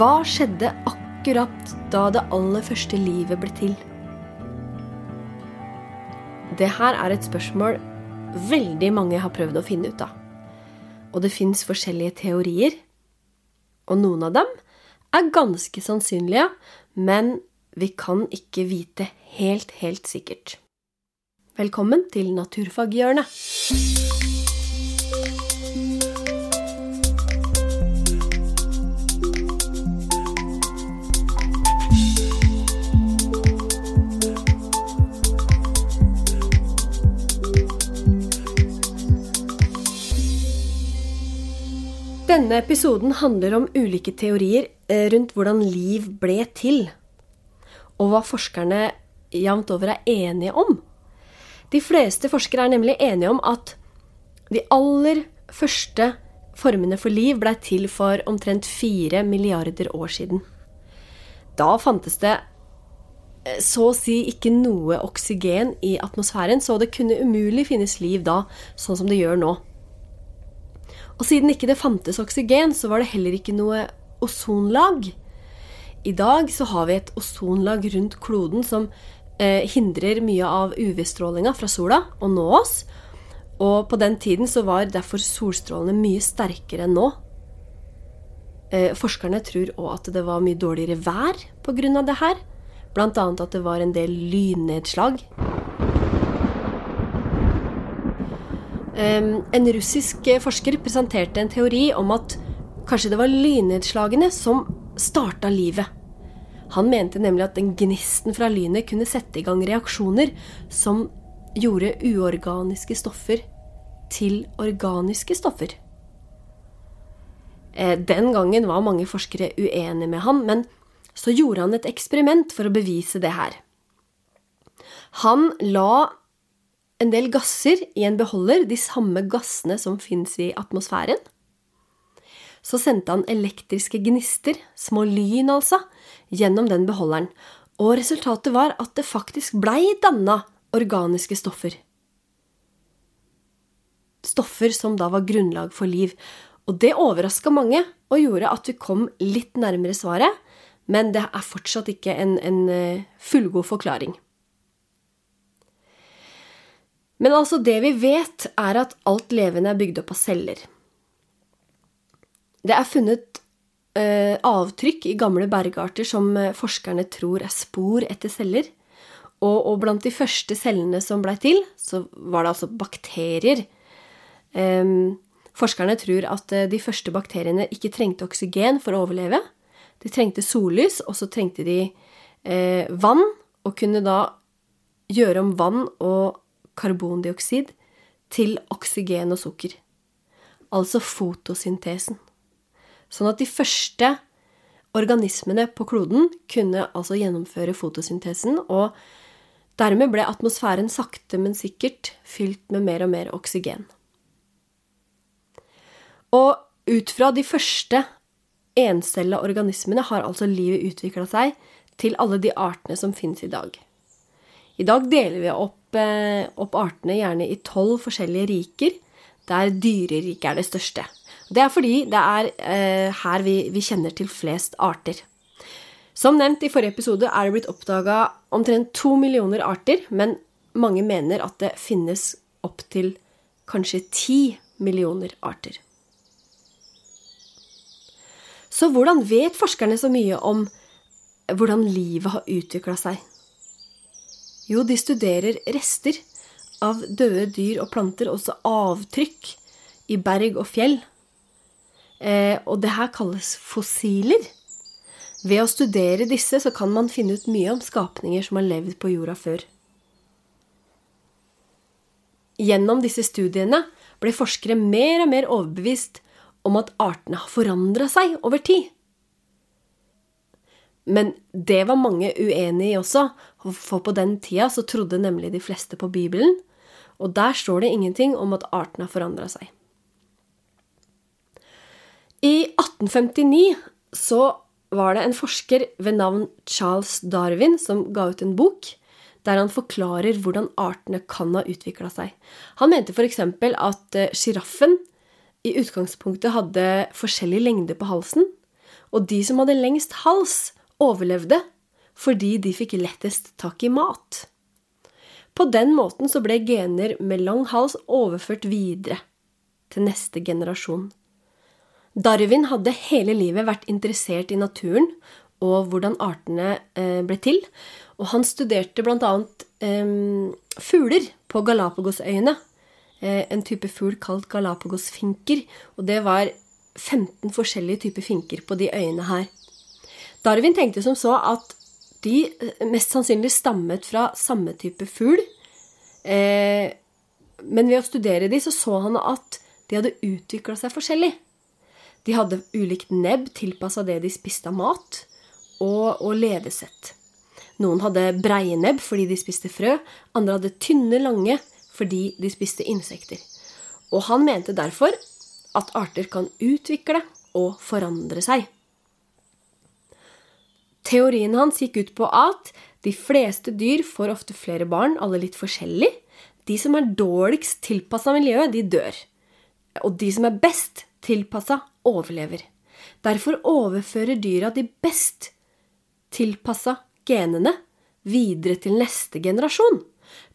Hva skjedde akkurat da det aller første livet ble til? Det her er et spørsmål veldig mange har prøvd å finne ut av. Og det fins forskjellige teorier. Og noen av dem er ganske sannsynlige, men vi kan ikke vite helt, helt sikkert. Velkommen til Naturfaghjørnet. Denne episoden handler om ulike teorier eh, rundt hvordan liv ble til, og hva forskerne jevnt over er enige om. De fleste forskere er nemlig enige om at de aller første formene for liv blei til for omtrent fire milliarder år siden. Da fantes det eh, så å si ikke noe oksygen i atmosfæren, så det kunne umulig finnes liv da, sånn som det gjør nå. Og siden ikke det fantes oksygen, så var det heller ikke noe ozonlag. I dag så har vi et ozonlag rundt kloden som eh, hindrer mye av UV-strålinga fra sola å nå oss. Og på den tiden så var derfor solstrålene mye sterkere enn nå. Eh, forskerne tror òg at det var mye dårligere vær pga. det her. Annet at det var en del lynnedslag. En russisk forsker presenterte en teori om at kanskje det var lynnedslagene som starta livet. Han mente nemlig at den gnisten fra lynet kunne sette i gang reaksjoner som gjorde uorganiske stoffer til organiske stoffer. Eh, den gangen var mange forskere uenige med han, men så gjorde han et eksperiment for å bevise det her. Han la en del gasser i en beholder, de samme gassene som fins i atmosfæren. Så sendte han elektriske gnister, små lyn altså, gjennom den beholderen. Og resultatet var at det faktisk blei danna organiske stoffer. Stoffer som da var grunnlag for liv. Og det overraska mange og gjorde at vi kom litt nærmere svaret, men det er fortsatt ikke en, en eh, fullgod forklaring. Men altså, det vi vet, er at alt levende er bygd opp av celler. Det er funnet eh, avtrykk i gamle bergarter som eh, forskerne tror er spor etter celler. Og, og, blant de første cellene som blei til, så var det altså bakterier. Eh, forskerne tror at eh, de første bakteriene ikke trengte oksygen for å overleve. De trengte sollys, og så trengte de eh, vann, og kunne da gjøre om vann og karbondioksid til oksygen og sukker. Altså fotosyntesen. Sånn at de første organismene på kloden kunne altså gjennomføre fotosyntesen, og dermed ble atmosfæren sakte, men sikkert fylt med mer og mer oksygen. Og ut fra de første encella organismene har altså livet utvikla seg til alle de artene som finnes i dag. I dag deler vi opp Eh, opp, artene gjerne i tolv forskjellige riker, der dyreriket er det største. Det er fordi det er eh, her vi, vi, kjenner til flest arter. Som nevnt i forrige episode er det blitt oppdaga omtrent to millioner arter, men mange mener at det finnes opptil kanskje ti millioner arter. Så hvordan vet forskerne så mye om hvordan livet har utvikla seg? Jo, de studerer rester av døde dyr og planter, også avtrykk i berg og fjell. Eh, og det her kalles fossiler. Ved å studere disse så kan man finne ut mye om skapninger som har levd på jorda før. Gjennom disse studiene ble forskere mer og mer overbevist om at artene har forandra seg over tid. Men det var mange uenig i også, for på den tida så trodde nemlig de fleste på Bibelen, og der står det ingenting om at arten har forandra seg. I 1859 så var det en forsker ved navn Charles Darwin som ga ut en bok der han forklarer hvordan artene kan ha utvikla seg. Han mente f.eks. at eh, sjiraffen i utgangspunktet hadde forskjellig lengde på halsen, Og de som hadde lengst hals, overlevde fordi de fikk lettest tak i mat. På den måten så ble gener med lang hals overført videre til neste generasjon. Darwin hadde hele livet vært interessert i naturen og hvordan artene eh, ble til, og han studerte bl.a. Eh, fugler på Galapagosøyene. Eh, en type fugl kalt galapagosfinker, og det var 15 forskjellige typer finker på de øyene her. Darwin tenkte som så at de eh, mest sannsynlig stammet fra samme type fugl. Eh, men ved å studere de så så han at de hadde utvikla seg forskjellig. De hadde ulikt nebb tilpassa det de spiste av mat, og, og levesett. Noen hadde breie nebb fordi de spiste frø, andre hadde tynne, lange fordi de spiste insekter. Og han mente derfor at arter kan utvikle og forandre seg. Teorien hans gikk ut på at de fleste dyr får ofte flere barn, alle litt forskjellig. De som er dårligst tilpassa miljøet, de dør. Og de som er best tilpassa, overlever. Derfor overfører dyra de best tilpassa genene videre til neste generasjon.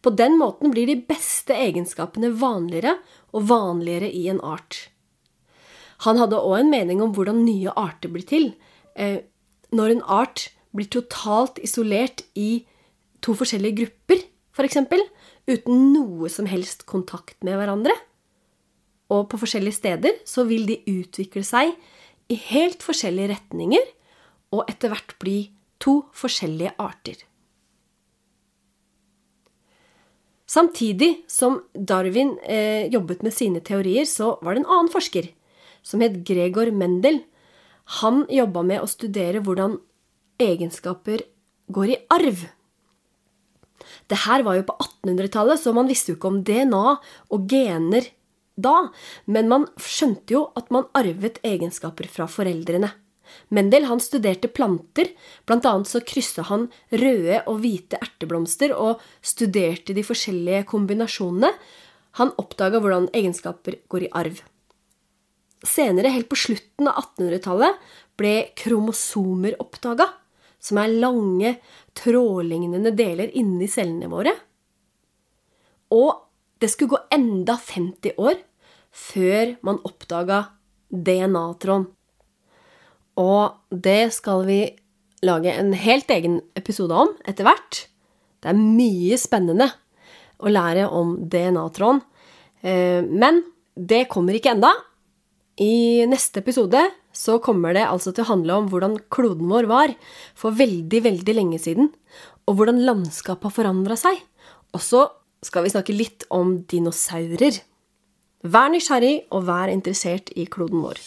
På den måten blir de beste egenskapene vanligere og vanligere i en art. Han hadde òg en mening om hvordan nye arter blir til. Eh, når en art blir totalt isolert i to forskjellige grupper, f.eks., for uten noe som helst kontakt med hverandre, og på forskjellige steder, så vil de utvikle seg i helt forskjellige retninger, og etter hvert bli to forskjellige arter. Samtidig som Darwin eh, jobbet med sine teorier, så var det en annen forsker som het Gregor Mendel. Han jobba med å studere hvordan egenskaper går i arv. Det her var jo på 1800-tallet, så man visste jo ikke om DNA og gener da, men man skjønte jo at man arvet egenskaper fra foreldrene. Mendel han studerte planter, annet så kryssa han røde og hvite erteblomster og studerte de forskjellige kombinasjonene. Han oppdaga hvordan egenskaper går i arv. Senere, helt på slutten av 1800-tallet, ble kromosomer oppdaga som er lange, trådlignende deler inni cellene våre. Og det skulle gå enda 50 år før man oppdaga DNA-tråden. Og det skal vi lage en helt egen episode om etter hvert. Det er mye spennende å lære om DNA-tråden. Eh, men det kommer ikke enda. I neste episode så kommer det altså til å handle om hvordan kloden vår var for veldig, veldig lenge siden, og hvordan landskapet har forandra seg. Og så skal vi snakke litt om dinosaurer. Vær nysgjerrig, og vær interessert i kloden vår.